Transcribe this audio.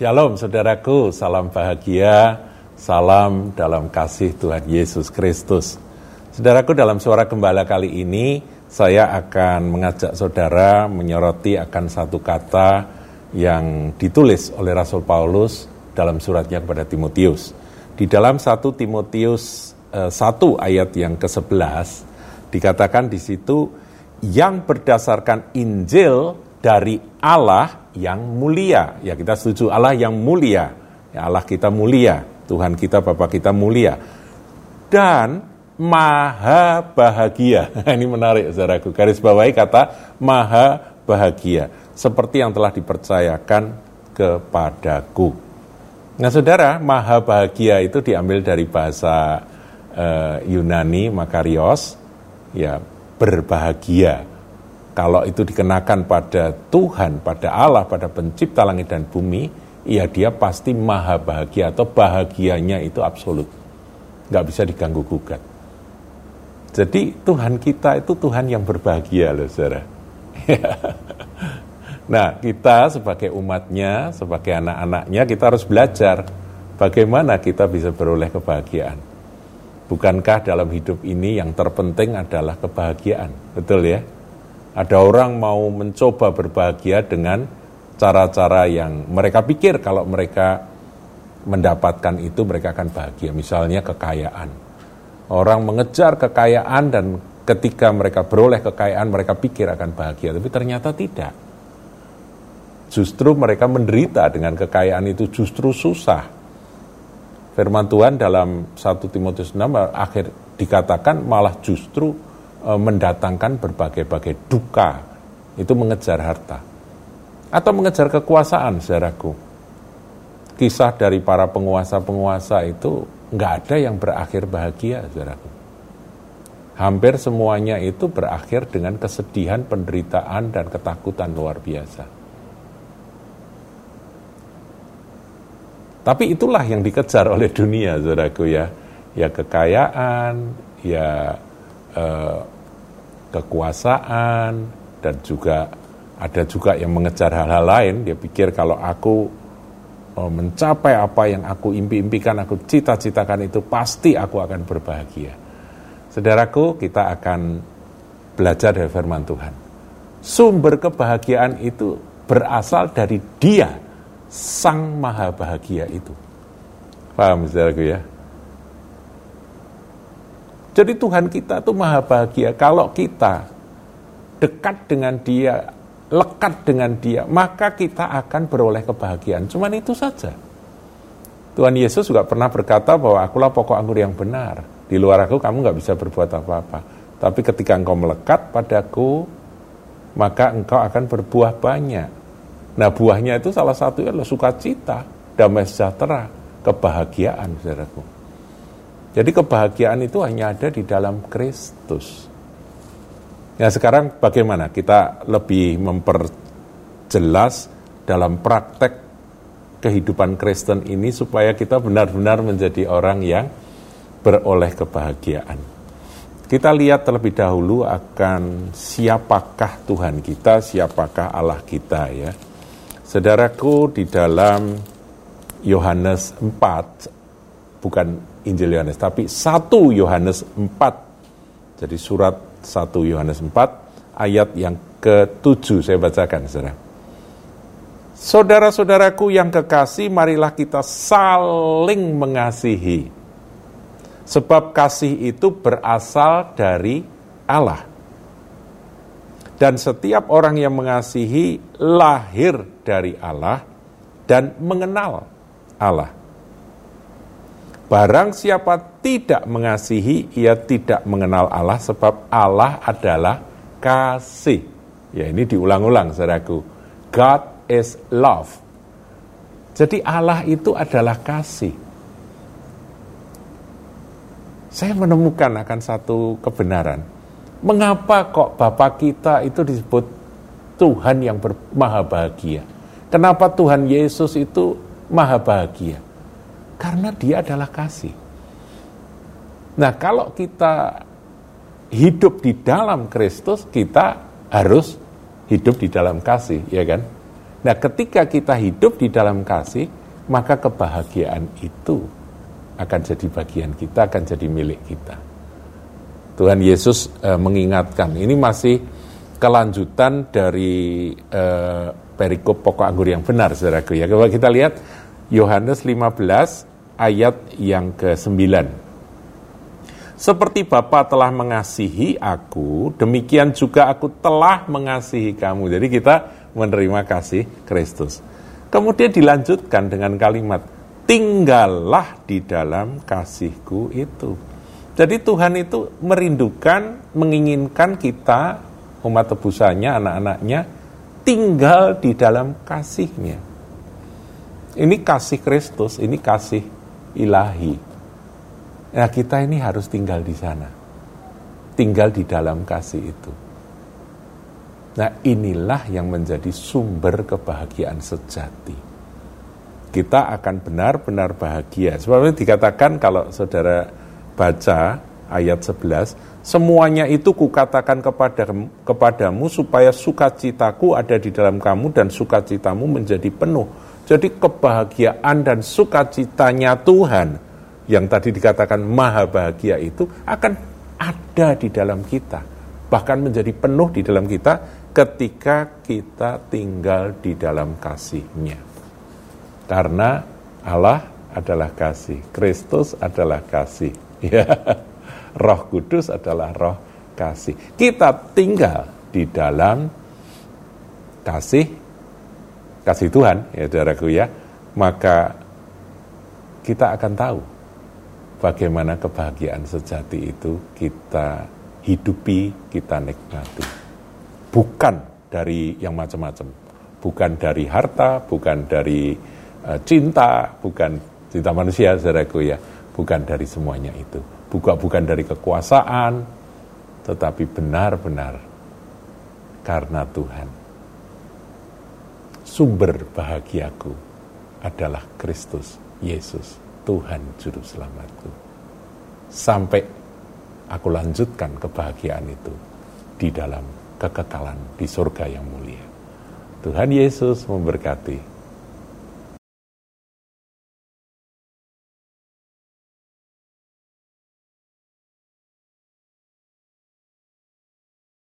Shalom saudaraku, salam bahagia, salam dalam kasih Tuhan Yesus Kristus. Saudaraku dalam suara gembala kali ini saya akan mengajak saudara menyoroti akan satu kata yang ditulis oleh Rasul Paulus dalam suratnya kepada Timotius. Di dalam satu Timotius eh, 1 ayat yang ke-11 dikatakan di situ yang berdasarkan Injil dari Allah yang mulia. Ya kita setuju Allah yang mulia. Ya Allah kita mulia, Tuhan kita Bapak kita mulia. Dan maha bahagia. Ini menarik saudaraku. Garis bawahi kata maha bahagia. Seperti yang telah dipercayakan kepadaku. Nah saudara, maha bahagia itu diambil dari bahasa uh, Yunani, makarios, ya berbahagia kalau itu dikenakan pada Tuhan, pada Allah, pada pencipta langit dan bumi, ya dia pasti maha bahagia atau bahagianya itu absolut. Nggak bisa diganggu gugat. Jadi Tuhan kita itu Tuhan yang berbahagia loh saudara. nah kita sebagai umatnya, sebagai anak-anaknya kita harus belajar bagaimana kita bisa beroleh kebahagiaan. Bukankah dalam hidup ini yang terpenting adalah kebahagiaan, betul ya? Ada orang mau mencoba berbahagia dengan cara-cara yang mereka pikir kalau mereka mendapatkan itu mereka akan bahagia. Misalnya kekayaan. Orang mengejar kekayaan dan ketika mereka beroleh kekayaan mereka pikir akan bahagia, tapi ternyata tidak. Justru mereka menderita dengan kekayaan itu justru susah. Firman Tuhan dalam 1 Timotius 6 akhir dikatakan malah justru mendatangkan berbagai-bagai duka, itu mengejar harta. Atau mengejar kekuasaan, saudaraku. Kisah dari para penguasa-penguasa itu nggak ada yang berakhir bahagia, saudaraku. Hampir semuanya itu berakhir dengan kesedihan, penderitaan, dan ketakutan luar biasa. Tapi itulah yang dikejar oleh dunia, saudaraku ya. Ya kekayaan, ya eh, kekuasaan dan juga ada juga yang mengejar hal-hal lain. Dia pikir kalau aku eh, mencapai apa yang aku impi-impikan aku cita-citakan itu pasti aku akan berbahagia. Saudaraku kita akan belajar dari firman Tuhan. Sumber kebahagiaan itu berasal dari dia sang maha bahagia itu. Paham saudaraku ya jadi Tuhan kita tuh maha bahagia. Kalau kita dekat dengan dia, lekat dengan dia, maka kita akan beroleh kebahagiaan. Cuman itu saja. Tuhan Yesus juga pernah berkata bahwa akulah pokok anggur yang benar. Di luar aku kamu nggak bisa berbuat apa-apa. Tapi ketika engkau melekat padaku, maka engkau akan berbuah banyak. Nah buahnya itu salah satunya adalah sukacita, damai sejahtera, kebahagiaan, saudaraku. Jadi kebahagiaan itu hanya ada di dalam Kristus. Ya sekarang bagaimana kita lebih memperjelas dalam praktek kehidupan Kristen ini supaya kita benar-benar menjadi orang yang beroleh kebahagiaan. Kita lihat terlebih dahulu akan siapakah Tuhan kita, siapakah Allah kita ya. Saudaraku di dalam Yohanes 4 bukan Injil Yohanes, tapi 1 Yohanes 4. Jadi surat 1 Yohanes 4 ayat yang ke-7 saya bacakan saudara. Saudara-saudaraku yang kekasih, marilah kita saling mengasihi. Sebab kasih itu berasal dari Allah. Dan setiap orang yang mengasihi lahir dari Allah dan mengenal Allah. Barang siapa tidak mengasihi, ia tidak mengenal Allah sebab Allah adalah kasih. Ya ini diulang-ulang saudaraku. God is love. Jadi Allah itu adalah kasih. Saya menemukan akan satu kebenaran. Mengapa kok Bapak kita itu disebut Tuhan yang maha bahagia? Kenapa Tuhan Yesus itu maha bahagia? Karena dia adalah kasih. Nah, kalau kita hidup di dalam Kristus, kita harus hidup di dalam kasih, ya kan? Nah, ketika kita hidup di dalam kasih, maka kebahagiaan itu akan jadi bagian kita, akan jadi milik kita. Tuhan Yesus e, mengingatkan, ini masih kelanjutan dari e, perikop pokok anggur yang benar, saudaraku ya. Kalau kita lihat Yohanes 15 ayat yang ke-9. Seperti Bapa telah mengasihi aku, demikian juga aku telah mengasihi kamu. Jadi kita menerima kasih Kristus. Kemudian dilanjutkan dengan kalimat, tinggallah di dalam kasihku itu. Jadi Tuhan itu merindukan, menginginkan kita, umat tebusannya, anak-anaknya, tinggal di dalam kasihnya. Ini kasih Kristus, ini kasih ilahi. Nah kita ini harus tinggal di sana. Tinggal di dalam kasih itu. Nah inilah yang menjadi sumber kebahagiaan sejati. Kita akan benar-benar bahagia. Sebabnya dikatakan kalau saudara baca ayat 11, semuanya itu kukatakan kepada, kepadamu supaya sukacitaku ada di dalam kamu dan sukacitamu menjadi penuh. Jadi kebahagiaan dan sukacitanya Tuhan yang tadi dikatakan maha bahagia itu akan ada di dalam kita. Bahkan menjadi penuh di dalam kita ketika kita tinggal di dalam kasihnya. Karena Allah adalah kasih, Kristus adalah kasih, ya. Roh Kudus adalah roh kasih. Kita tinggal di dalam kasih kasih Tuhan, ya saudaraku ya. Maka kita akan tahu bagaimana kebahagiaan sejati itu kita hidupi, kita nikmati. Bukan dari yang macam-macam. Bukan dari harta, bukan dari uh, cinta, bukan cinta manusia, saudaraku ya. Bukan dari semuanya itu. Bukan, bukan dari kekuasaan, tetapi benar-benar karena Tuhan. Sumber bahagiaku adalah Kristus Yesus Tuhan Juru Selamatku. Sampai aku lanjutkan kebahagiaan itu di dalam kekekalan di surga yang mulia. Tuhan Yesus memberkati